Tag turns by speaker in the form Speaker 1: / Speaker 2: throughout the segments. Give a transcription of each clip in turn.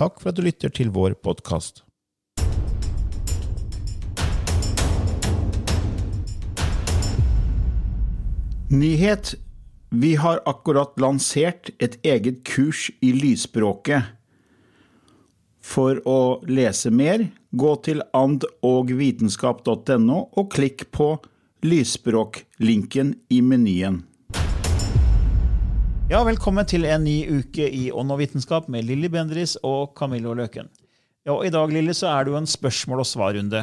Speaker 1: Takk for at du lytter til vår podkast. Nyhet. Vi har akkurat lansert et eget kurs i lysspråket. For å lese mer, gå til andogvitenskap.no og klikk på lysspråklinken i menyen. Ja, velkommen til en ny uke i Ånd og vitenskap med Lilly Bendris og Camillo Løken. Ja, og I dag Lilly, så er det jo en spørsmål- og svarrunde.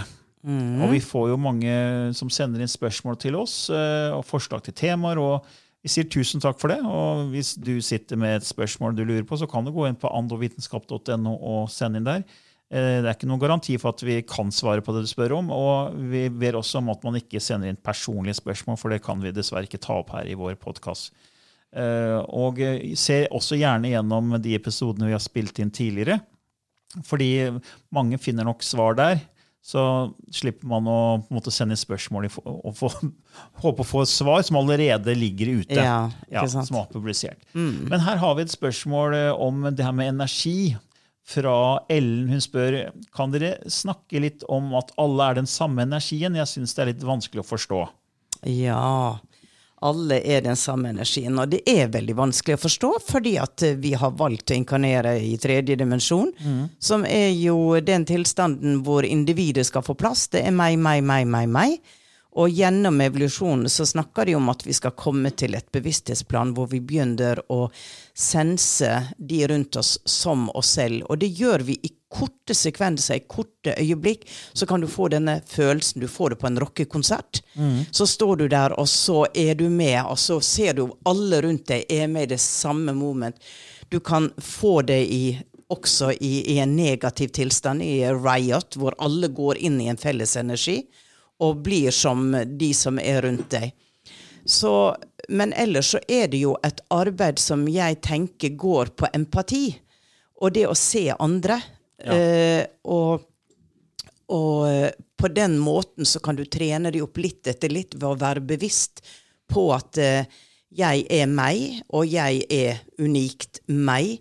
Speaker 2: Mm.
Speaker 1: Og vi får jo mange som sender inn spørsmål til oss, eh, og forslag til temaer. og Vi sier tusen takk for det. Og hvis du sitter med et spørsmål du lurer på, så kan du gå inn på andovitenskap.no og sende inn der. Eh, Det er ikke noen garanti for at vi kan svare på det du spør om. Og vi ber også om at man ikke sender inn personlige spørsmål, for det kan vi dessverre ikke ta opp her i vår podkast. Eh, Og ser også gjerne gjennom de episodene vi har spilt inn tidligere. Fordi mange finner nok svar der. Så slipper man å måte sende spørsmål og få, håpe å få et svar som allerede ligger ute.
Speaker 2: Ja, ja,
Speaker 1: som er publisert. Men her har vi et spørsmål eh, om det her med energi. Fra Ellen. Hun spør kan dere snakke litt om at alle er den samme energien. Jeg syns det er litt vanskelig å forstå.
Speaker 2: Ja. Alle er den samme energien. Og det er veldig vanskelig å forstå, fordi at eh, vi har valgt å inkarnere i tredje dimensjon, som er jo den tilstanden hvor individet skal få plass. Det er meg, meg, meg, meg, meg. Og gjennom evolusjonen så snakker de om at vi skal komme til et bevissthetsplan hvor vi begynner å sense de rundt oss som oss selv. Og det gjør vi i korte sekvenser, i korte øyeblikk. Så kan du få denne følelsen. Du får det på en rockekonsert. Så står du der, og så er du med, og så ser du alle rundt deg er med i det samme moment. Du kan få det i også i, i en negativ tilstand, i riot, hvor alle går inn i en felles energi og blir som de som er rundt deg. Så, men ellers så er det jo et arbeid som jeg tenker går på empati, og det å se andre. Eh, og, og på den måten så kan du trene deg opp litt etter litt ved å være bevisst på at eh, jeg er meg, og jeg er unikt meg.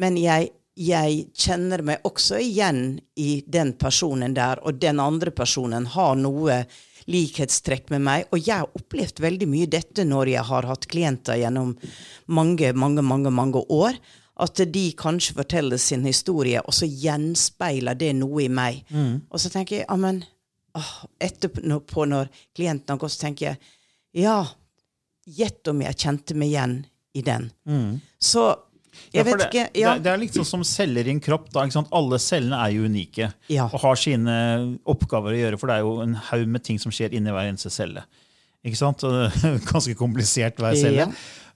Speaker 2: Men jeg, jeg kjenner meg også igjen i den personen der, og den andre personen har noe likhetstrekk med meg. Og jeg har opplevd veldig mye dette når jeg har hatt klienter gjennom mange, mange, mange, mange år. At de kanskje forteller sin historie, og så gjenspeiler det noe i meg. Og så tenker jeg, Amen. åh, etterpå når klienten har gått, så tenker jeg, ja, gjett om jeg kjente meg igjen i den. Så jeg
Speaker 1: Ja, det,
Speaker 2: ikke ja.
Speaker 1: det, det er sånn som celler i en kropp. Da? Alle cellene er jo unike
Speaker 2: Ja.
Speaker 1: og har sine oppgaver å gjøre, for det er jo en haug med ting som skjer inni hver eneste celle. Ganske komplisert hver celle.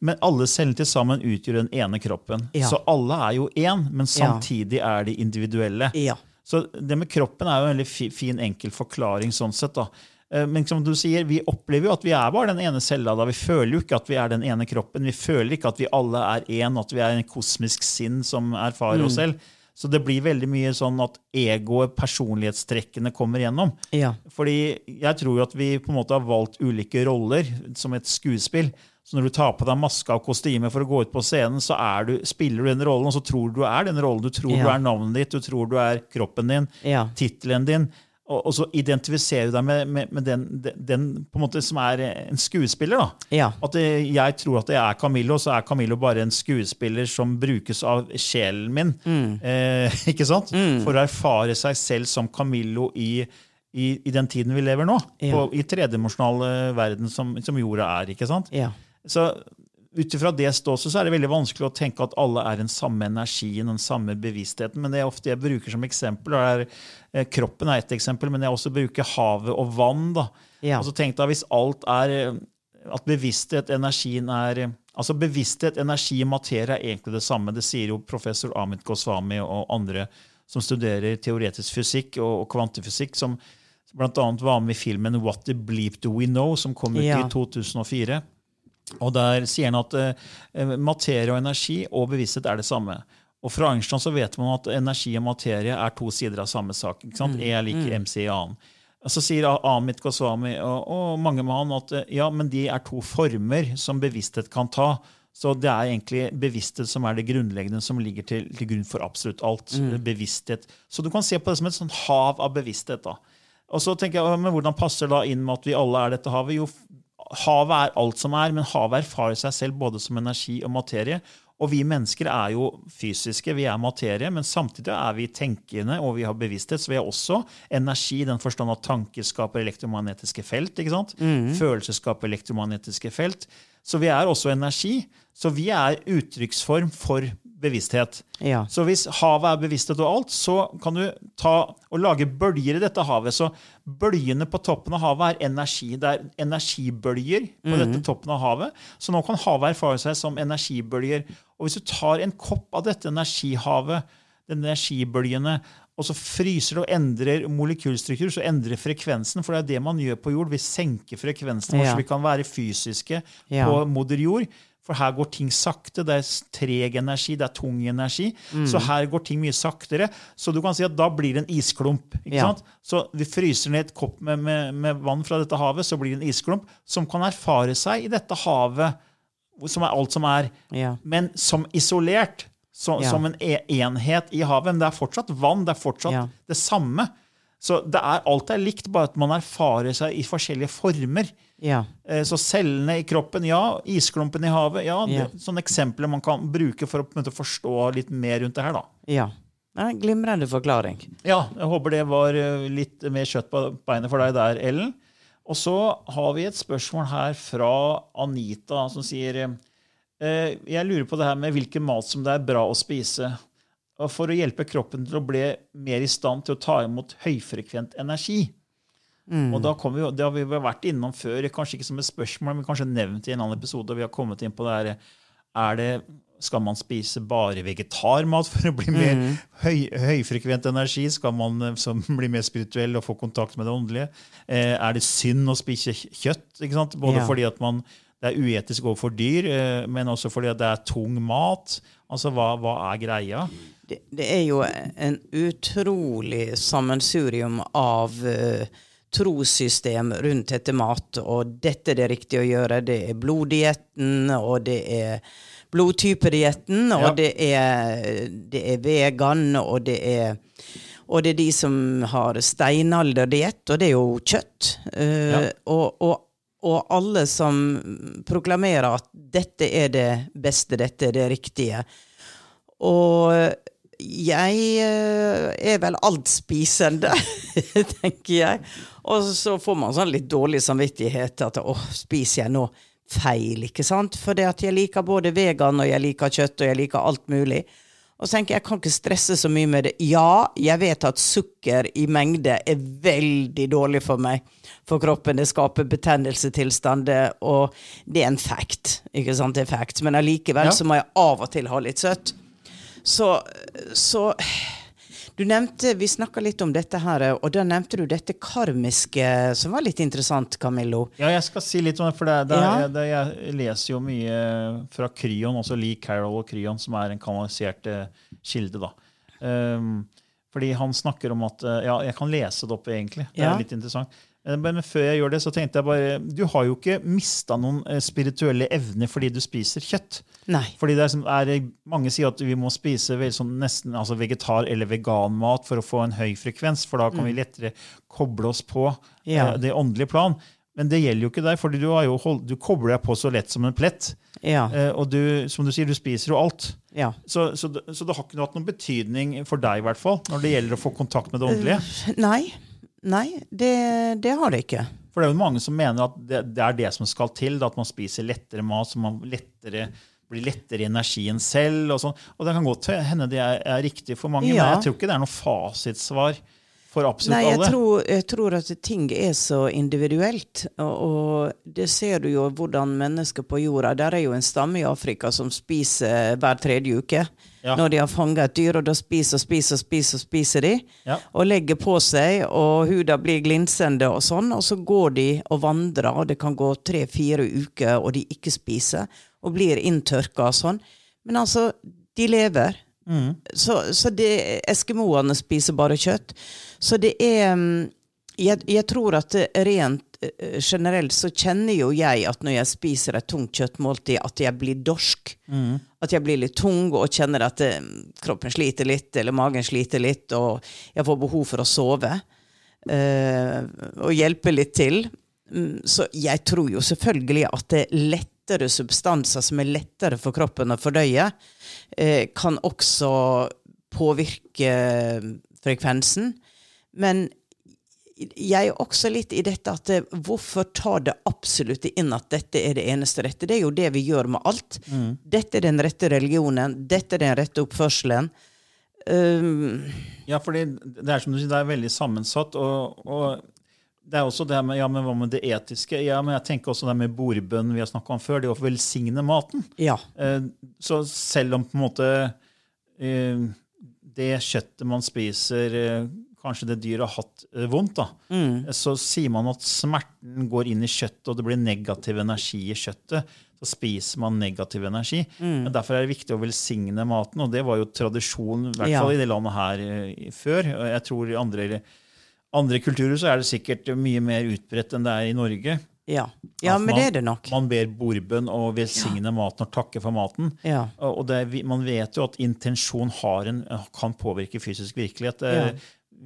Speaker 1: Men alle cellene til sammen utgjør den ene kroppen. Så alle er jo én, men samtidig er de individuelle.
Speaker 2: Ja.
Speaker 1: Så det med kroppen er jo en veldig fin, enkel forklaring sånn sett. da. Eh, Men som du sier, vi opplever jo at vi er bare den ene cella. da. Vi føler jo ikke at vi er den ene kroppen. Vi føler ikke at vi alle er én, at vi er en kosmisk sinn som erfarer oss selv. Så det blir veldig mye sånn at egoet, personlighetstrekkene, kommer gjennom.
Speaker 2: Ja.
Speaker 1: Fordi jeg tror jo at vi på en måte har valgt ulike roller som et skuespill. Så når du tar på deg maske og kostyme for å gå ut på scenen, så er du, spiller du den rollen, og så tror du du er den rollen. Du tror
Speaker 2: Ja.
Speaker 1: du er navnet ditt, du tror du er kroppen din,
Speaker 2: Ja.
Speaker 1: tittelen din. Og, og så identifiserer du deg med, med, med den, den, på en måte som er en skuespiller. da.
Speaker 2: Ja.
Speaker 1: At det, jeg tror at det er Camillo, så er Camillo bare en skuespiller som brukes av sjelen min.
Speaker 2: Mm.
Speaker 1: Eh, ikke sant? For å erfare seg selv som Camillo i, i, i den tiden vi lever nå.
Speaker 2: Ja.
Speaker 1: På, I tredimensjonal verden som, som jorda er. ikke sant?
Speaker 2: Ja.
Speaker 1: Så ut ifra det ståstedet så er det veldig vanskelig å tenke at alle er den samme energien, den samme bevisstheten. Men det jeg ofte jeg bruker som eksempel. er, kroppen er ett eksempel, men jeg også bruker havet og vann. da.
Speaker 2: Ja.
Speaker 1: Altså tenk deg Hvis alt er eh, At bevissthet, energien er eh, Altså Bevissthet, energi og materie er egentlig det samme. Det sier jo professor Amit Goswami og andre som studerer teoretisk fysikk og, og kvantefysikk, som bl.a. var med i filmen What the Bleep Do We Know, som kom ut
Speaker 2: Ja.
Speaker 1: i 2004. Og Der sier han at uh, materie og energi og bevissthet er det samme. Og Fra Einstein så vet man at energi og materie er to sider av samme sak. ikke sant? E er lik MC i annen. Så sier Amit Goswami og, og mange med han at ja, men de er to former som bevissthet kan ta. Så det er egentlig bevissthet som er det grunnleggende som ligger til, til grunn for absolutt alt. Bevissthet. Så du kan se på det som et sånt hav av bevissthet. da. Og så tenker jeg, men Hvordan passer det da inn med at vi alle er dette havet? Jo, havet er alt som er, men havet erfarer seg selv både som energi og materie. Og vi mennesker er jo fysiske, vi er materie, men samtidig er vi tenkende og vi har bevissthet. Så vi har også energi i den forstand at tanker skaper elektromagnetiske felt. ikke sant? Følelser skaper elektromagnetiske felt. Så vi er også energi. Så vi er uttrykksform for bevissthet.
Speaker 2: Ja.
Speaker 1: Så hvis havet er bevissthet og alt, så kan du ta og lage bølger i dette havet. Så bølgene på toppen av havet er energi. Det er energibølger på dette toppen av havet. Så nå kan havet erfare seg som energibølger. Og hvis du tar en kopp av dette energihavet, denne energibølgene, og så fryser det og endrer molekylstruktur, så endrer frekvensen. For det er det man gjør på jord. Vi senker frekvensen vår,
Speaker 2: Ja.
Speaker 1: så vi kan være fysiske
Speaker 2: Ja.
Speaker 1: på moder jord. For her går ting sakte. Det er treg energi, det er tung energi. Så her går ting mye saktere. Så du kan si at da blir det en isklump.
Speaker 2: Ja.
Speaker 1: Så vi fryser ned et kopp med, med, med vann fra dette havet, så blir det en isklump som kan erfare seg i dette havet, som er alt som er,
Speaker 2: Ja.
Speaker 1: men som isolert. Så,
Speaker 2: Ja.
Speaker 1: Som en e enhet i havet. Men det er fortsatt vann. Det er fortsatt det samme. Så det er, alt er likt, bare at man erfarer seg i forskjellige former.
Speaker 2: Ja.
Speaker 1: Eh, Så cellene i kroppen, ja. Isklumpen i havet, ja.
Speaker 2: Ja.
Speaker 1: Det, sånne eksempler man kan bruke for å måte, forstå litt mer rundt det her. da.
Speaker 2: ja. en glimrende forklaring.
Speaker 1: Ja, jeg håper det var eh, litt mer kjøtt på beinet for deg der, Ellen. Og så har vi et spørsmål her fra Anita, som sier eh, Jeg lurer på det her med hvilken mat som det er bra å spise. Og For å hjelpe kroppen til å bli mer i stand til å ta imot høyfrekvent energi. Og da vi, Det har vi vært innom før, kanskje ikke som et spørsmål, men kanskje nevnt i en annen episode. og Vi har kommet inn på det her, er det, Skal man spise bare vegetarmat for å bli mer høy, høyfrekvent energi? Skal man eh, som, bli mer spirituell og få kontakt med det åndelige? Eh, er det synd å spise kjøtt? Ikke sant? Både
Speaker 2: Ja.
Speaker 1: fordi at man, det er uetisk overfor dyr, eh, men også fordi at det er tung mat. Altså, Hva, hva er greia?
Speaker 2: Det, det er jo en utrolig sammensurium av uh, trossystem rundt dette mat, og dette er det riktig å gjøre. Det er bloddietten, og det er blodtypedietten, og
Speaker 1: Ja.
Speaker 2: det, er, det er vegan, og det er og det er de som har steinalderdiett, og det er jo kjøtt. Uh,
Speaker 1: Ja.
Speaker 2: og, og, og alle som proklamerer at dette er det beste, dette er det riktige. Og jeg eh, er vel altspisende, tenker jeg. Og så får man sånn litt dårlig samvittighet at åh, spiser jeg nå feil, ikke sant? For det at jeg liker både vegan, og jeg liker kjøtt, og jeg liker alt mulig. Og så tenker jeg, jeg kan ikke stresse så mye med det. Ja, jeg vet at sukker i mengde er veldig dårlig for meg, for kroppen. Det skaper betennelsestilstander, og det er en fact. ikke sant? Det er fact. Men allikevel
Speaker 1: Ja.
Speaker 2: så må jeg av og til ha litt søtt. Så, så Du nevnte, Vi snakka litt om dette her, og da nevnte du dette karmiske, som var litt interessant, Camillo.
Speaker 1: Ja, jeg skal si litt om det, for det, det,
Speaker 2: Ja.
Speaker 1: det, jeg leser jo mye fra Kryon, også Lee Carroll og Kryon, som er en kanalisert eh, kilde. da. Um, fordi han snakker om at eh, Ja, jeg kan lese det opp, egentlig. Det
Speaker 2: Ja.
Speaker 1: er litt interessant. Eh, Men før jeg gjør det, så tenkte jeg bare Du har jo ikke mista noen eh, spirituelle evner fordi du spiser kjøtt.
Speaker 2: Nei.
Speaker 1: Fordi det er, som- er, Mange sier at vi må spise sånn nesten altså vegetar- eller veganmat for å få en høy frekvens, for da kan vi lettere koble oss på
Speaker 2: Ja.
Speaker 1: eh, det åndelige plan. Men det gjelder jo ikke deg, for du, har du kobler deg på så lett som en plett.
Speaker 2: Ja.
Speaker 1: Eh, og du, som du sier, du spiser jo alt.
Speaker 2: ja.
Speaker 1: Så, så, så det har ikke hatt noen betydning for deg, i hvert fall, når det gjelder å få kontakt med det åndelige.
Speaker 2: Nei. Nei, det, det har det ikke.
Speaker 1: For det er jo mange som mener at det, det er det som skal til, da, at man spiser lettere mat, så man lettere, blir lettere i energien selv. Og sånn. Og det kan godt hende det er, er riktig for mange,
Speaker 2: Ja.
Speaker 1: men jeg tror ikke det er noe fasitsvar for absolutt
Speaker 2: Nei, jeg
Speaker 1: alle.
Speaker 2: tror, jeg tror at ting er så individuelt. Og, og det ser du jo hvordan mennesker på jorda Der er jo en stamme i Afrika som spiser hver tredje uke.
Speaker 1: Ja.
Speaker 2: Når de har fanga et dyr, og da spiser og spiser og spiser, spiser de.
Speaker 1: Ja.
Speaker 2: Og legger på seg, og huda blir glinsende og sånn. Og så går de og vandrer, og det kan gå tre-fire uker, og de ikke spiser. Og blir inntørka og sånn. Men altså, de lever. Så, så det, eskimoene spiser bare kjøtt. Så det er mm, jeg, jeg tror at rent eh, generelt så kjenner jo jeg at når jeg spiser et tungt kjøttmåltid, at jeg blir dorsk. At jeg blir litt tung og kjenner at eh, kroppen sliter litt, eller magen sliter litt, og jeg får behov for å sove. eh, og hjelpe litt til. Mm, Så jeg tror jo selvfølgelig at det er lettere substanser som er lettere for kroppen å fordøye, eh, kan også påvirke frekvensen. Men jeg er også litt i dette at eh, hvorfor ta det absolutt inn at dette er det eneste rette? Det er jo det vi gjør med alt. Dette er den rette religionen. Dette er den rette oppførselen. Um,
Speaker 1: Ja, fordi det er som du sier, det er veldig sammensatt. og, og det er også det med, ja, men Hva med det etiske? Ja, men jeg tenker også det med bordbønn vi har snakka om før. Det å velsigne maten.
Speaker 2: ja.
Speaker 1: Eh, Så selv om på en måte eh, det kjøttet man spiser eh, Kanskje det dyret har hatt vondt, da.
Speaker 2: Mm.
Speaker 1: Så sier man at smerten går inn i kjøttet, og det blir negativ energi i kjøttet. Så spiser man negativ energi.
Speaker 2: Mm.
Speaker 1: Derfor er det viktig å velsigne maten, og det var jo tradisjon i hvert
Speaker 2: Ja.
Speaker 1: fall i det landet her før. Jeg tror i andre, andre kulturer så er det sikkert mye mer utbredt enn det er i Norge.
Speaker 2: Ja, ja
Speaker 1: At
Speaker 2: men
Speaker 1: man-
Speaker 2: det er det nok.
Speaker 1: Man ber bordbønn og velsigne maten og takke for maten.
Speaker 2: Ja.
Speaker 1: Og det, man vet jo at intensjon har en, kan påvirke fysisk virkelighet. Eh,
Speaker 2: Ja.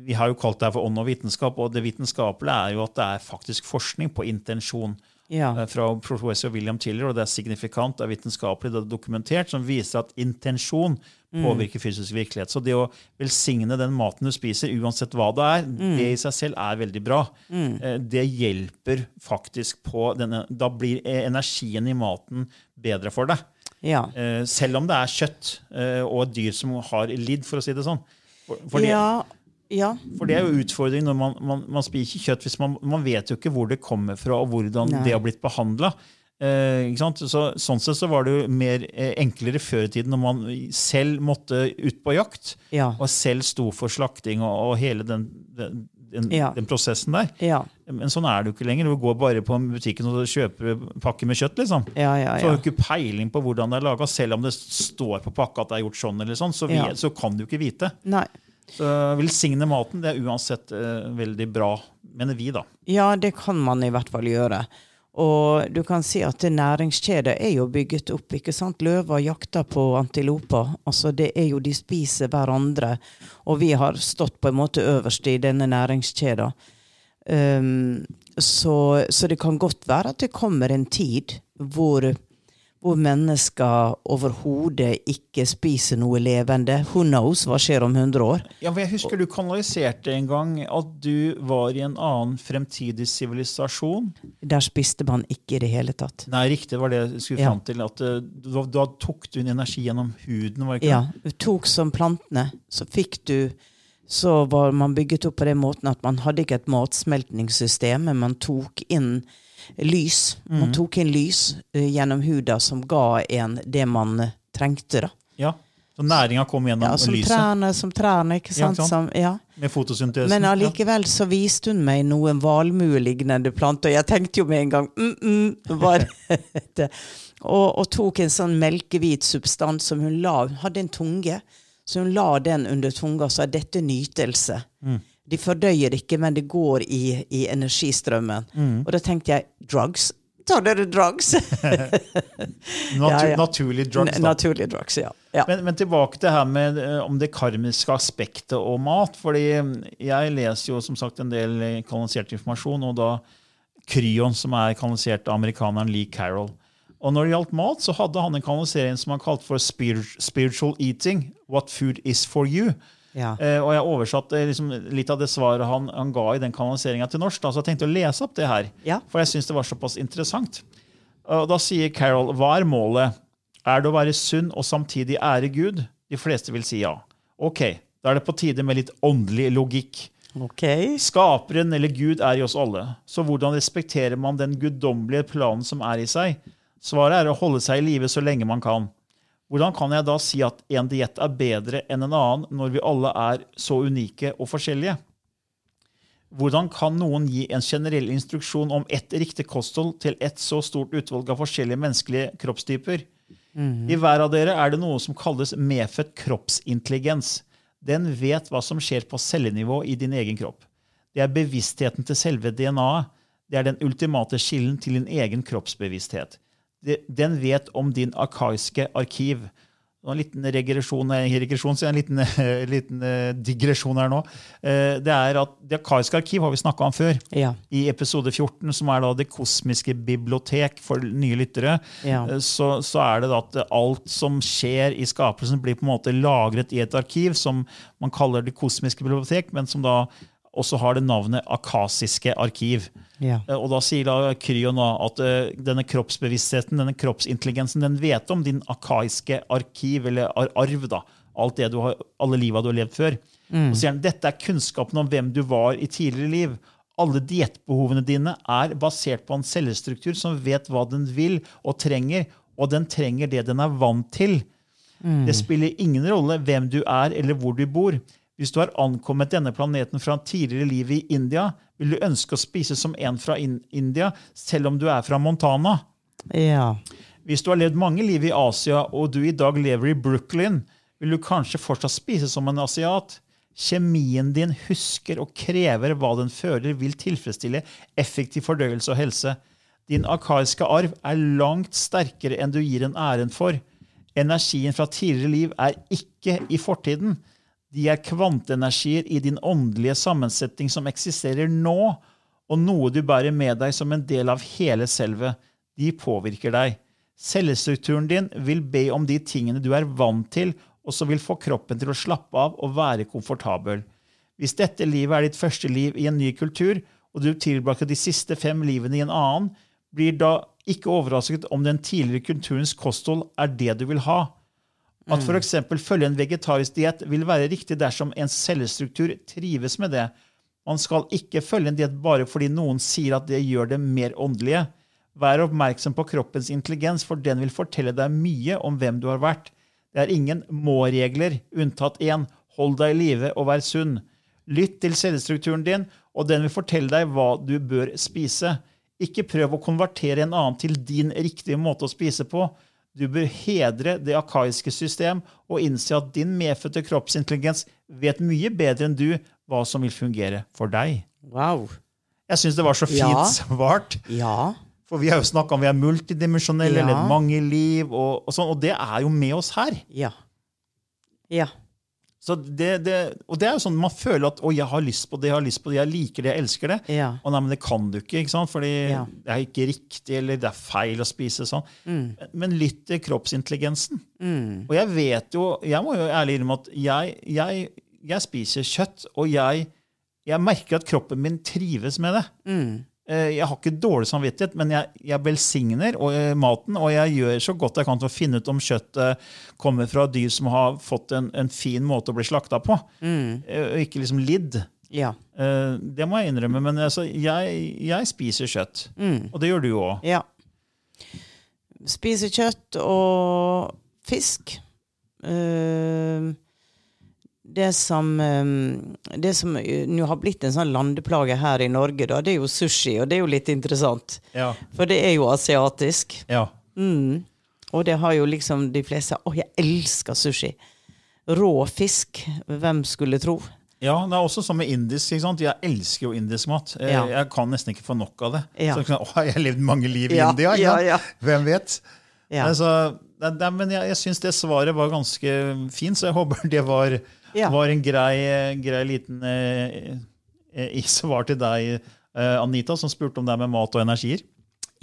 Speaker 1: Vi har jo kalt det her for ånd og vitenskap, og det vitenskapelige er jo at det er faktisk forskning på intensjon.
Speaker 2: Ja.
Speaker 1: eh, Fra professor William Tiller, og det er signifikant, det er vitenskapelig, det er dokumentert, som viser at intensjon
Speaker 2: Mm.
Speaker 1: påvirker fysisk virkelighet. Så det å velsigne den maten du spiser, uansett hva det er,
Speaker 2: Mm.
Speaker 1: det i seg selv er veldig bra. Mm. Det hjelper faktisk på denne Da blir eh, energien i maten bedre for deg.
Speaker 2: Ja.
Speaker 1: Eh, selv om det er kjøtt eh, og dyr som har lidd, for å si det sånn. For, for,
Speaker 2: ja. Ja.
Speaker 1: for det er jo utfordringen når man, man, man spiser kjøtt hvis man, man vet jo ikke hvor det kommer fra, og hvordan
Speaker 2: Nei.
Speaker 1: det har blitt behandla. Eh, ikke så, sånn sett så var det jo mer eh, enklere før i tiden når man selv måtte ut på jakt,
Speaker 2: Ja.
Speaker 1: og selv sto for slakting og, og hele den, den, den,
Speaker 2: Ja.
Speaker 1: den prosessen der.
Speaker 2: Ja.
Speaker 1: Men sånn er det jo ikke lenger. Du går bare på butikken og kjøper pakke med kjøtt. liksom.
Speaker 2: Ja, ja,
Speaker 1: Så har du ikke peiling på hvordan det er laga. Selv om det står på pakka at det er gjort sånn, eller sånn, så, vi, så kan du ikke vite.
Speaker 2: Nei.
Speaker 1: Så velsigne maten det er uansett eh, veldig bra, mener vi, da.
Speaker 2: Ja, det kan man i hvert fall gjøre. Og du kan si at det næringskjedet er jo bygget opp. ikke sant? Løver jakter på antiloper. Altså det er jo, De spiser hverandre. Og vi har stått på en måte øverst i denne næringskjeden. Um, så, så det kan godt være at det kommer en tid hvor, hvor mennesker overhodet ikke spiser noe levende. Who knows? Hva skjer om 100 år?
Speaker 1: Ja, for Jeg husker du kanaliserte en gang at du var i en annen fremtidig sivilisasjon.
Speaker 2: Der spiste man ikke i det hele tatt.
Speaker 1: Nei, riktig, var det jeg skulle fram til. at eh, Da, da tok du inn energi gjennom huden, var det ikke
Speaker 2: Ja, du tok som plantene, så fikk du Så var man bygget opp på den måten at man hadde ikke et matsmeltningssystem, men man tok inn lys.
Speaker 1: Mm.
Speaker 2: Man tok inn lys eh, gjennom huda som ga en det man eh, trengte, da.
Speaker 1: Ja. Så næringa kom gjennom
Speaker 2: Ja, som
Speaker 1: lyset
Speaker 2: trærne, som trærne, ikke
Speaker 1: Ja,
Speaker 2: sant?
Speaker 1: ikke sant?
Speaker 2: Som, ja.
Speaker 1: med fotosyntesen.
Speaker 2: Men
Speaker 1: ja.
Speaker 2: allikevel så viste hun meg noen valmuelignende planter. Jeg tenkte jo med en gang mm, mm, hva er dette? Og, og tok en sånn melkehvit substans som hun la Hun hadde en tunge Så hun la den under tunga og sa dette er nytelse.
Speaker 1: Mm.
Speaker 2: De fordøyer ikke, men det går i, i energistrømmen.
Speaker 1: Mm.
Speaker 2: Og da tenkte jeg drugs. Tar dere drugs?
Speaker 1: Natur,
Speaker 2: Ja, ja.
Speaker 1: Naturlig drugs, da.
Speaker 2: Naturlige drugs, ja. ja.
Speaker 1: Men, men tilbake til her med eh, om det karmiske aspektet og mat. fordi eh, jeg leser jo som sagt en del eh, kanalisert informasjon, og da Kryon, som er kanalisert av amerikaneren Lee Carroll. Og når det gjaldt mat, så hadde han en kanalisering som han kalte for spirit- spiritual eating. What food is for you.
Speaker 2: Ja.
Speaker 1: Eh, og jeg oversatte liksom litt av det svaret han, han ga i den kanaliseringa til norsk. Da, så jeg tenkte å lese opp det her,
Speaker 2: Ja.
Speaker 1: for jeg syns det var såpass interessant. Og da sier Carol, hva er målet? Er det å være sunn og samtidig ære Gud? De fleste vil si ja. Ok, da er det på tide med litt åndelig logikk.
Speaker 2: Okay.
Speaker 1: Skaperen eller Gud er i oss alle. Så hvordan respekterer man den guddommelige planen som er i seg? Svaret er å holde seg i live så lenge man kan. Hvordan kan jeg da si at en diett er bedre enn en annen, når vi alle er så unike og forskjellige? Hvordan kan noen gi en generell instruksjon om ett riktig kosthold til et så stort utvalg av forskjellige menneskelige kroppstyper? I hver av dere er det noe som kalles medfødt kroppsintelligens. Den vet hva som skjer på cellenivå i din egen kropp. Det er bevisstheten til selve DNA-et. Det er den ultimate skillen til din egen kroppsbevissthet. Den vet om din arkaiske arkiv. En liten regresjon, regresjon så en liten, eh, liten eh, digresjon her nå. Eh, Det er at Det arkaiske arkiv har vi snakka om før
Speaker 2: Ja.
Speaker 1: i episode 14, som er da Det kosmiske bibliotek for nye lyttere,
Speaker 2: Ja.
Speaker 1: eh, så, så er det da at alt som skjer i skapelsen, blir på en måte lagret i et arkiv som man kaller Det kosmiske bibliotek, men som da også har det navnet Akasiske arkiv.
Speaker 2: Ja.
Speaker 1: Eh, Og da sier da Kryon at eh, denne kroppsbevisstheten, denne kroppsintelligensen, den vet om din akaiske arkiv, eller arv, da. Alt det du har, alle liva du har levd før. Og sier han dette er kunnskapen om hvem du var i tidligere liv. Alle diettbehovene dine er basert på en cellestruktur som vet hva den vil og trenger, og den trenger det den er vant til. Det spiller ingen rolle hvem du er eller hvor du bor. Hvis du har ankommet denne planeten fra tidligere liv i India, vil du ønske å spise som en fra in India, selv om du er fra Montana.
Speaker 2: Ja.
Speaker 1: Hvis du har levd mange liv i Asia, og du i dag lever i Brooklyn, vil du kanskje fortsatt spise som en asiat. Kjemien din husker og krever hva den føler vil tilfredsstille effektiv fordøyelse og helse. Din akariske arv er langt sterkere enn du gir en æren for. Energien fra tidligere liv er ikke i fortiden. De er kvanteenergier i din åndelige sammensetning som eksisterer nå, og noe du bærer med deg som en del av hele selvet. De påvirker deg. Cellestrukturen din vil be om de tingene du er vant til, og som vil få kroppen til å slappe av og være komfortabel. Hvis dette livet er ditt første liv i en ny kultur, og du tilbrakte de siste fem livene i en annen, blir da ikke overrasket om den tidligere kulturens kosthold er det du vil ha. At f.eks. følge en vegetarisk diett vil være riktig dersom en cellestruktur trives med det. Man skal ikke følge en diett bare fordi noen sier at det gjør det mer åndelige. Vær oppmerksom på kroppens intelligens, for den vil fortelle deg mye om hvem du har vært. Det er ingen må-regler, unntatt én. Hold deg i live og vær sunn. Lytt til cellestrukturen din, og den vil fortelle deg hva du bør spise. Ikke prøv å konvertere en annen til din riktige måte å spise på. Du bør hedre det akaiske system og innse at din medfødte kroppsintelligens vet mye bedre enn du hva som vil fungere for deg.
Speaker 2: Wow.
Speaker 1: Jeg syns det var så fint
Speaker 2: Ja.
Speaker 1: svart.
Speaker 2: Ja.
Speaker 1: For vi har jo snakka om vi er multidimensjonelle,
Speaker 2: Ja.
Speaker 1: eller mange liv, og, og sånn, og det er jo med oss her.
Speaker 2: Ja. Ja.
Speaker 1: Så det, det, og det er jo sånn man føler at 'å, jeg har lyst på det, jeg har lyst på det, jeg liker det, jeg elsker det'.
Speaker 2: Ja.
Speaker 1: Og nei, men det kan du ikke, ikke sant? fordi
Speaker 2: Ja.
Speaker 1: det er ikke riktig, eller det er feil å spise sånn. Men lytt til kroppsintelligensen. Og jeg vet jo, jeg må jo ærlig innrømme at jeg, jeg, jeg spiser kjøtt, og jeg, jeg merker at kroppen min trives med det. Eh, Jeg har ikke dårlig samvittighet, men jeg, jeg velsigner og, eh, maten, og jeg gjør så godt jeg kan til å finne ut om kjøttet kommer fra dyr som har fått en, en fin måte å bli slakta på, mm. og ikke liksom lidd.
Speaker 2: Ja.
Speaker 1: Eh, Det må jeg innrømme, men altså, jeg, jeg spiser kjøtt. Og det gjør du òg.
Speaker 2: Ja. Spiser kjøtt og fisk. Eh, det som, eh, det som eh, nå har blitt en sånn landeplage her i Norge, da, det er jo sushi, og det er jo litt interessant.
Speaker 1: Ja.
Speaker 2: For det er jo asiatisk.
Speaker 1: ja.
Speaker 2: Mm. Og det har jo liksom de fleste Å, jeg elsker sushi. rå fisk. Hvem skulle tro?
Speaker 1: Ja, det er også sånn med indisk. ikke sant? Jeg elsker jo indisk mat. Jeg,
Speaker 2: Ja.
Speaker 1: Jeg kan nesten ikke få nok av det.
Speaker 2: Ja.
Speaker 1: Så, å, jeg har levd mange liv i
Speaker 2: Ja,
Speaker 1: India.
Speaker 2: ja.
Speaker 1: Hvem vet? Altså, det, det, men jeg, jeg syns det svaret var ganske fint, så jeg håper det var,
Speaker 2: Ja.
Speaker 1: var en grei, grei liten eh, eh, svar til deg, eh, Anita, som spurte om det er med mat og energier.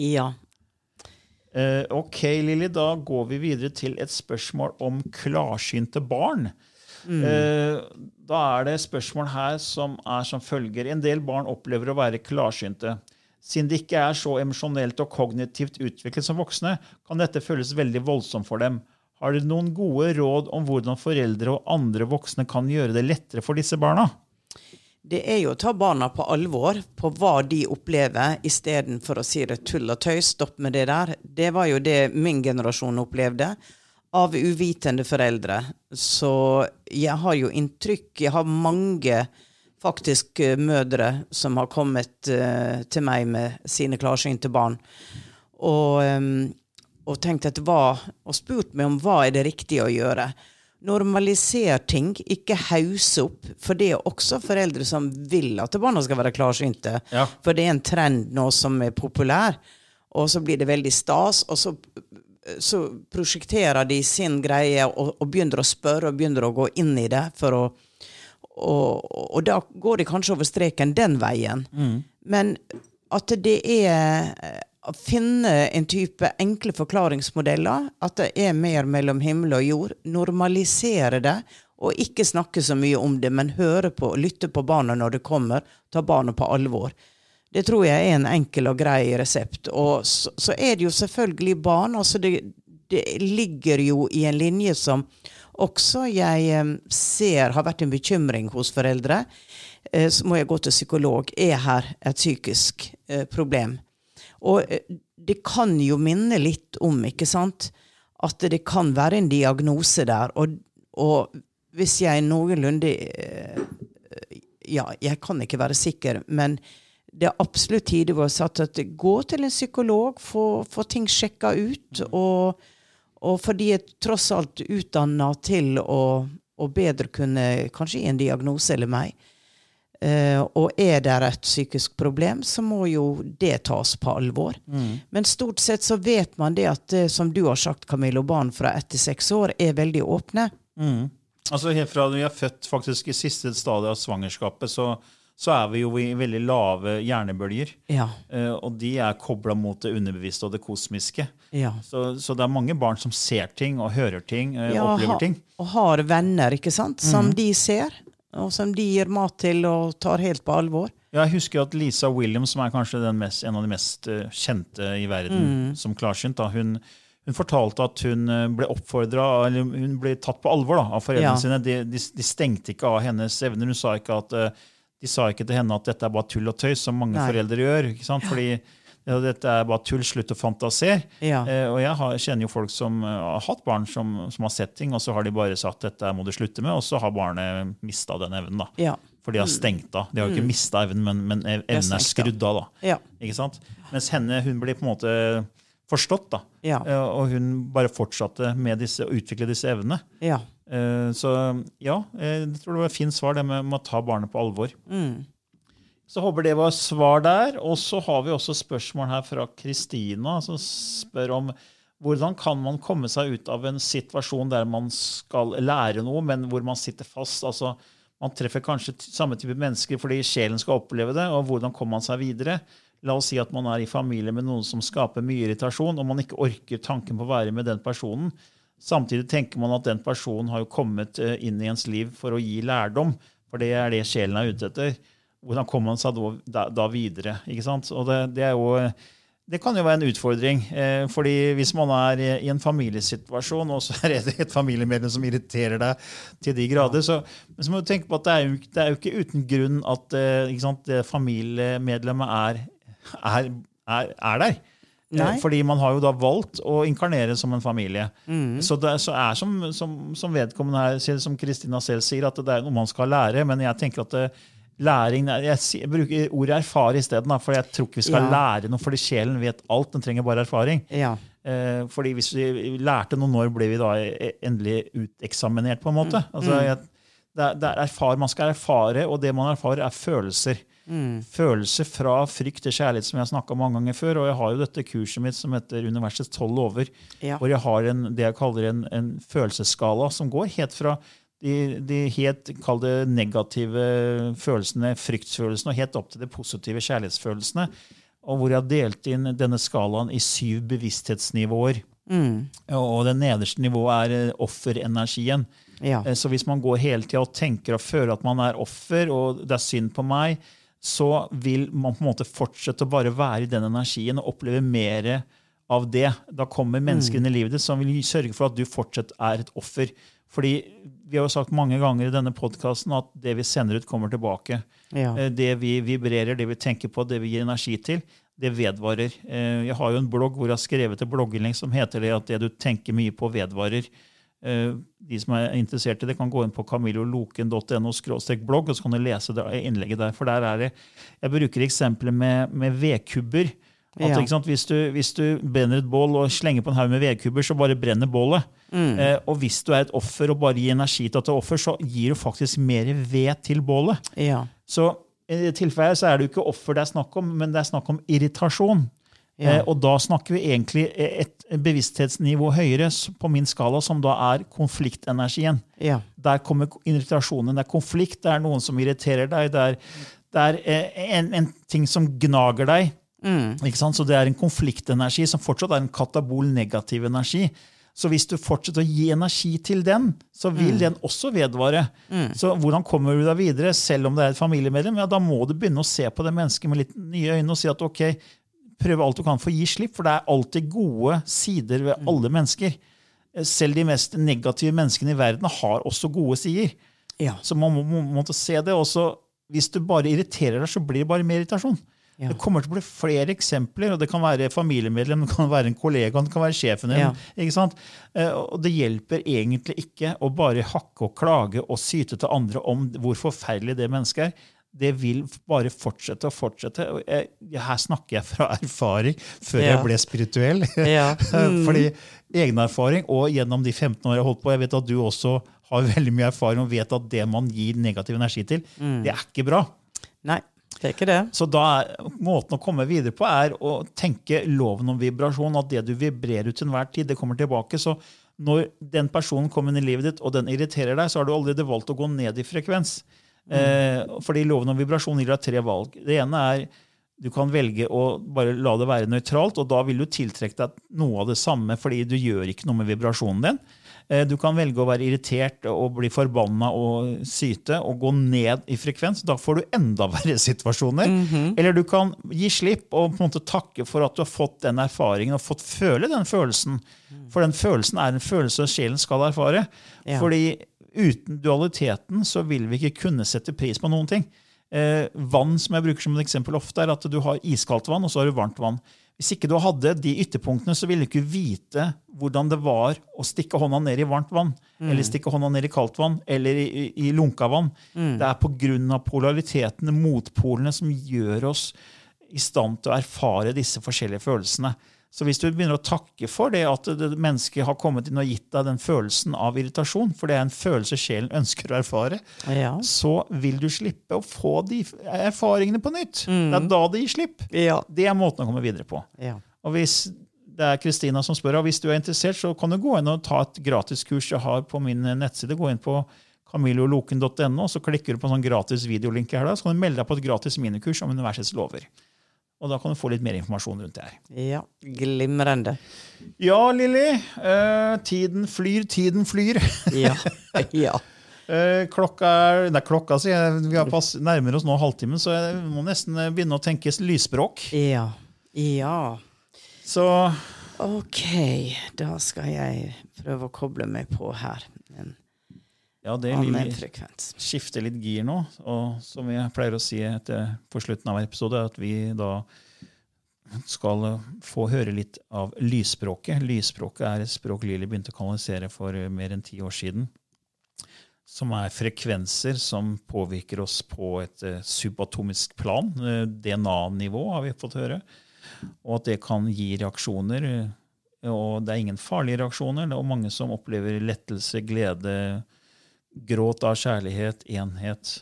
Speaker 2: Ja.
Speaker 1: Eh, ok, Lilly, da går vi videre til et spørsmål om klarsynte barn. Eh, da er det et spørsmål her som er som følger. En del barn opplever å være klarsynte. Siden de ikke er så emosjonelt og kognitivt utviklet som voksne, kan dette føles veldig voldsomt for dem. Har dere noen gode råd om hvordan foreldre og andre voksne kan gjøre det lettere for disse barna?
Speaker 2: Det er jo å ta barna på alvor på hva de opplever, istedenfor å si det tull og tøys. Stopp med det der. Det var jo det min generasjon opplevde. Av uvitende foreldre. Så jeg har jo inntrykk Jeg har mange faktisk eh, mødre som har kommet uh, til meg med sine klarsynte barn. Og, em, og tenkt etter hva, og spurt meg om hva er det riktige å gjøre. Normaliser ting, ikke hause opp. For det er også foreldre som vil at barna skal være klarsynte.
Speaker 1: Ja.
Speaker 2: For det er en trend nå som er populær, og så blir det veldig stas. Og så, så prosjekterer de sin greie og, og begynner å spørre og begynner å gå inn i det. å og, og da går de kanskje over streken den veien. Men at det er finne en type enkle forklaringsmodeller, at det er mer mellom himmel og jord, normalisere det, og ikke snakke så mye om det, men høre på og lytte på barna når det kommer, ta barna på alvor. Det tror jeg er en enkel og grei resept. Og så, så er det jo selvfølgelig barn. altså det, det ligger jo i en linje som også jeg eh, ser har vært en bekymring hos foreldre. Eh, så må jeg gå til psykolog. Er her et psykisk eh, problem? Og eh, det kan jo minne litt om, ikke sant, at det kan være en diagnose der. Og, og hvis jeg noenlunde eh, Ja, jeg kan ikke være sikker, men det er absolutt tide å sagt at gå til en psykolog, få, få ting sjekka ut. Og, og for de er tross alt utdanna til å, å bedre kunne kanskje gi en diagnose eller meg. Eh, og er det et psykisk problem, så må jo det tas på alvor. Men stort sett så vet man det at, som du har sagt, Camillo, barn fra ett til seks år er veldig åpne.
Speaker 1: Altså Helt fra vi er født faktisk i siste stadiet av svangerskapet, så, så er vi jo i veldig lave hjernebølger.
Speaker 2: Ja.
Speaker 1: Eh, og de er kobla mot det underbevisste og det kosmiske.
Speaker 2: ja.
Speaker 1: Så, så det er mange barn som ser ting og hører ting, eh,
Speaker 2: Ja,
Speaker 1: opplever ting.
Speaker 2: Og har venner, ikke sant, som de ser, og som de gir mat til og tar helt på alvor.
Speaker 1: Ja, Jeg husker at Lisa Williams, som er kanskje den mest, en av de mest eh, kjente i verden som klarsynt, da, hun, hun fortalte at hun eh, ble oppfordra, eller hun ble tatt på alvor da, av foreldrene
Speaker 2: Ja.
Speaker 1: sine. De, de, de stengte ikke av hennes evner. Hun sa ikke at, eh, de sa ikke til henne at dette er bare tull og tøys, som mange
Speaker 2: Nei.
Speaker 1: foreldre gjør. ikke sant? Fordi ja, dette er bare tull, slutt å fantasere.
Speaker 2: Ja.
Speaker 1: Eh, og jeg har, kjenner jo folk som eh, har hatt barn som, som har sett ting, og så har de bare sagt dette må du slutte med, og så har barnet mista den evnen. da.
Speaker 2: Ja.
Speaker 1: For de har stengt av. De har jo ikke mista evnen, men, men evnen er skrudd av. da.
Speaker 2: Ja.
Speaker 1: Ikke sant? Mens henne, hun blir på en måte forstått, da.
Speaker 2: Ja.
Speaker 1: Eh, Og hun bare fortsatte med disse, å utvikle disse evnene.
Speaker 2: Ja.
Speaker 1: Eh, Så ja, jeg tror det var et fint svar, det med, med å ta barnet på alvor. Så håper det var svar der. Og så har vi også spørsmål her fra Kristina, som spør om hvordan kan man komme seg ut av en situasjon der man skal lære noe, men hvor man sitter fast? altså Man treffer kanskje samme type mennesker fordi sjelen skal oppleve det, og hvordan kommer man seg videre? La oss si at man er i familie med noen som skaper mye irritasjon, og man ikke orker tanken på å være med den personen. Samtidig tenker man at den personen har jo kommet eh, inn i ens liv for å gi lærdom, for det er det sjelen er ute etter. Hvordan kommer man seg da, da, videre? ikke sant? Og det, det, jo, det kan jo være en utfordring. Eh, fordi hvis man er i, en familiesituasjon, og så er det et familiemedlem som irriterer deg til de grader, så, så må du tenke på at det er jo, det er jo ikke uten grunn at eh, ikke sant, det familiemedlemmet er, er, er, er der.
Speaker 2: Nei.
Speaker 1: Eh, Fordi man har jo da valgt å inkarnere som en familie. Så det så er som, som, som vedkommende her, som Kristina selv sier, at det er noe man skal lære. Men jeg tenker at det, læring Jeg, bruker ordet erfare isteden, for jeg tror ikke vi skal
Speaker 2: Ja.
Speaker 1: lære noe, fordi sjelen vet alt. Den trenger bare erfaring.
Speaker 2: Ja.
Speaker 1: Eh, fordi hvis vi lærte noe, når ble vi da e- endelig uteksaminert, på en måte? Altså, jeg, det er, det er erfar, man skal erfare, og det man erfarer, er følelser. Følelser fra frykt til kjærlighet, som jeg har snakka mange ganger før. Og jeg har jo dette kurset mitt som heter Universets tolv lover,
Speaker 2: Ja.
Speaker 1: hvor jeg har en, det jeg kaller en, en følelsesskala som går helt fra de, de helt kall det negative følelsene, fryktsfølelsene, og helt opp til de positive kjærlighetsfølelsene. Og hvor jeg har delt inn denne skalaen i syv bevissthetsnivåer. Og det nederste nivået er eh, offerenergien.
Speaker 2: Ja.
Speaker 1: Eh, Så hvis man går hele tida og tenker og føler at man er offer, og det er synd på meg, så vil man på en måte fortsette å bare være i den energien og oppleve mer av det. Da kommer mennesker inn i livet ditt som vil sørge for at du fortsatt er et offer. Fordi vi har jo sagt mange ganger i denne podkasten at det vi sender ut, kommer tilbake.
Speaker 2: Ja.
Speaker 1: Eh, Det vi vibrerer, det vi tenker på, det vi gir energi til, det vedvarer. Eh, Jeg har jo en blogg hvor jeg har skrevet et blogginnlegg som heter det at det du tenker mye på, vedvarer. Eh, De som er interessert i det, kan gå inn på camilloloken.no blogg, og så kan du lese det innlegget der. For der er det Jeg bruker eksempler med, med vedkubber. At,
Speaker 2: Ja.
Speaker 1: sant, hvis, du, hvis du brenner et bål og slenger på en haug med vedkubber, så bare brenner bålet.
Speaker 2: Mm.
Speaker 1: Eh, og hvis du er et offer og bare gir energi til at du er offer, så gir du faktisk mer ved til bålet.
Speaker 2: Ja.
Speaker 1: Så i det tilfellet så er det jo ikke offer det er snakk om, men det er snakk om irritasjon.
Speaker 2: Ja.
Speaker 1: Eh, og da snakker vi egentlig et bevissthetsnivå høyere på min skala, som da er konfliktenergien.
Speaker 2: Ja.
Speaker 1: Der kommer irritasjonen. Det er konflikt, det er noen som irriterer deg, det er, det er eh, en, en ting som gnager deg. Ikke sant? Så det er en konfliktenergi som fortsatt er en katabol negativ energi. Så hvis du fortsetter å gi energi til den, så vil den også vedvare. Så hvordan kommer du deg videre, selv om det er et familiemedlem? Ja, Da må du begynne å se på det mennesket med litt nye øyne og si at ok, prøv alt du kan for å gi slipp, for det er alltid gode sider ved alle mennesker. Selv de mest negative menneskene i verden har også gode sider.
Speaker 2: Ja.
Speaker 1: Så man må, må, må se det. Og hvis du bare irriterer deg, så blir det bare mer irritasjon.
Speaker 2: Ja.
Speaker 1: Det kommer til å bli flere eksempler, og det kan være familiemedlem, det kan være en kollega, det kan være sjefen din.
Speaker 2: Ja.
Speaker 1: ikke sant? Eh, Og det hjelper egentlig ikke å bare hakke og klage og syte til andre om hvor forferdelig det mennesket er. Det vil bare fortsette og fortsette. Og jeg, her snakker jeg fra erfaring, før
Speaker 2: Ja.
Speaker 1: jeg ble spirituell.
Speaker 2: Ja.
Speaker 1: Fordi egenerfaring, og gjennom de 15 år jeg holdt på, jeg vet at du også har veldig mye erfaring og vet at det man gir negativ energi til, det er ikke bra.
Speaker 2: Nei, det er ikke det.
Speaker 1: Så da er måten å komme videre på er å tenke loven om vibrasjon, at det du vibrerer ut til enhver tid, det kommer tilbake. Så når den personen kommer inn i livet ditt, og den irriterer deg, så har du allerede valgt å gå ned i frekvens. Eh, fordi loven om vibrasjon gir deg tre valg. Det ene er du kan velge å bare la det være nøytralt, og da vil du tiltrekke deg noe av det samme, fordi du gjør ikke noe med vibrasjonen din. Eh, Du kan velge å være irritert og bli forbanna og syte og gå ned i frekvens. Da får du enda verre situasjoner. Eller du kan gi slipp og på en måte takke for at du har fått den erfaringen og fått føle den følelsen. For den følelsen er en følelse sjelen skal erfare.
Speaker 2: Ja.
Speaker 1: Fordi uten dualiteten så vil vi ikke kunne sette pris på noen ting. Eh, vann som jeg bruker som et eksempel ofte, er at du har iskaldt vann og så har du varmt vann. Hvis ikke du hadde de ytterpunktene, så ville du ikke vite hvordan det var å stikke hånda ned i varmt vann, eller stikke hånda ned i kaldt vann, eller i, i, i lunka vann. Det er pga. polaritetene, motpolene, som gjør oss i stand til å erfare disse forskjellige følelsene. Så hvis du begynner å takke for det at det, mennesket har kommet inn og gitt deg den følelsen av irritasjon, for det er en følelse sjelen ønsker å erfare,
Speaker 2: Ja.
Speaker 1: så vil du slippe å få de erfaringene på nytt. Det er da det gir slipp.
Speaker 2: Ja.
Speaker 1: Det er måten å komme videre på.
Speaker 2: Ja.
Speaker 1: Og hvis det er Kristina som spør, og hvis du er interessert, så kan du gå inn og ta et gratiskurs jeg har på min nettside. Gå inn på camilloloken.no, så klikker du på en sånn gratis videolink her, da, så kan du melde deg på et gratis minikurs om universets lover. Og da kan du få litt mer informasjon rundt det her.
Speaker 2: ja. Glimrende.
Speaker 1: Ja, Lilly. Eh, tiden flyr, tiden flyr.
Speaker 2: Ja. ja.
Speaker 1: Eh, klokka er Nei, klokka, sier jeg. Vi har pass, nærmer oss nå halvtimen, så jeg må nesten eh, begynne å tenke lysspråk.
Speaker 2: Ja. Ja.
Speaker 1: Så
Speaker 2: Ok, da skal jeg prøve å koble meg på her. En
Speaker 1: ja, det er
Speaker 2: annen
Speaker 1: Lilly.
Speaker 2: frekvens.
Speaker 1: skifte litt gir nå. Og som jeg pleier å si etter, på slutten av hver episode, at vi da skal få høre litt av lysspråket. Lysspråket er et språk Lilly begynte å kanalisere for mer enn ti år siden. Som er frekvenser som påvirker oss på et eh, subatomisk plan. eh, DNA-nivå, har vi fått høre. Og at det kan gi reaksjoner. Og det er ingen farlige reaksjoner. Det er mange som opplever lettelse, glede, gråt av kjærlighet, enhet.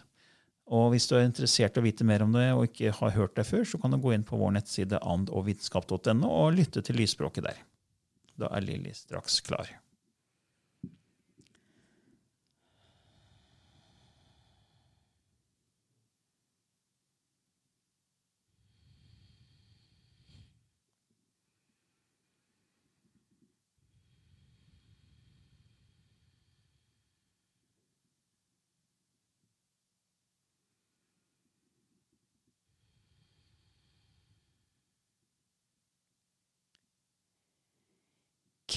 Speaker 1: Og hvis du er interessert i å vite mer om det og ikke har hørt det før, så kan du gå inn på vår nettside andogvitenskap.no og lytte til lysspråket der. Da er Lilly straks klar.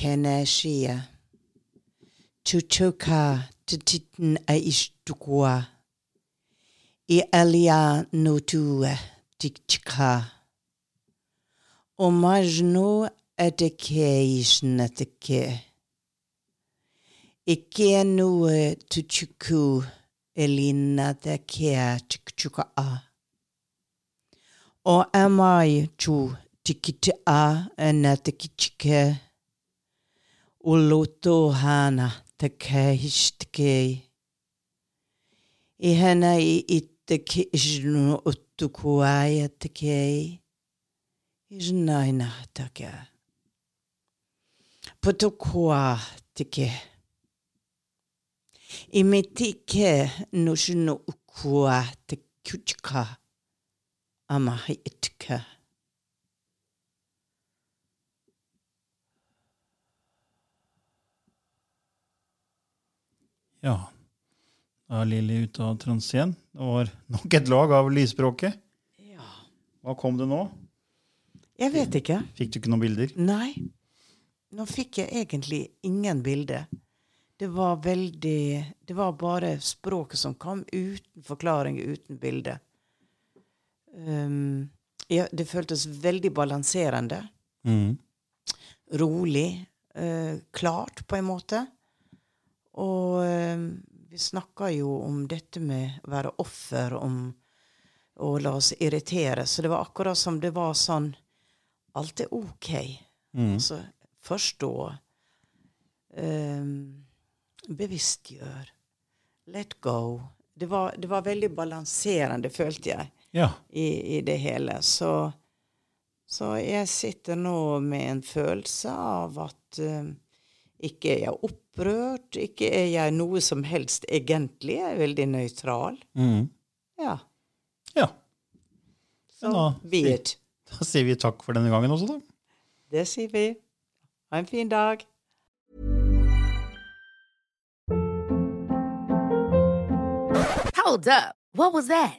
Speaker 2: Keneshia. Chuchuka tititin aishtukwa. I alia notue tikchika. Omajno eteke ishnateke. Ikke noe tuchuku elina teke tikchuka a. O amai chu tikita a enatekichike. Ulutuhana takahishtkei. Ihana i ittaki isnu uttukuajatkei. nusinu kua Imetike kutka. Amahi itkaa.
Speaker 1: Ja, da er Lilly ute av transe igjen. Det var nok et lag av lysspråket.
Speaker 2: Ja.
Speaker 1: Hva kom det nå?
Speaker 2: Jeg vet ikke.
Speaker 1: Fikk du ikke noen bilder?
Speaker 2: Nei. Nå fikk jeg egentlig ingen bilder. Det var veldig Det var bare språket som kom, uten forklaring, uten bilde. Um, ja, det føltes veldig balanserende.
Speaker 1: Mm.
Speaker 2: Rolig. Uh, klart, på en måte. Og eh, vi snakka jo om dette med å være offer, om å la oss irritere. Så det var akkurat som det var sånn Alt er OK.
Speaker 1: Mm.
Speaker 2: Altså forstå. Eh, bevisstgjør. Let go. Det var, det var veldig balanserende, følte jeg,
Speaker 1: Ja.
Speaker 2: i, i det hele. Så, så jeg sitter nå med en følelse av at um, ikke er jeg opprørt, ikke er jeg noe som helst egentlig. Jeg er veldig nøytral.
Speaker 1: Mm.
Speaker 2: Ja.
Speaker 1: ja.
Speaker 2: Så
Speaker 1: da
Speaker 2: be
Speaker 1: sier-
Speaker 2: it.
Speaker 1: Da sier vi takk for denne gangen også, da.
Speaker 2: Det sier vi. Ha en fin dag.
Speaker 3: Hold up. What was that?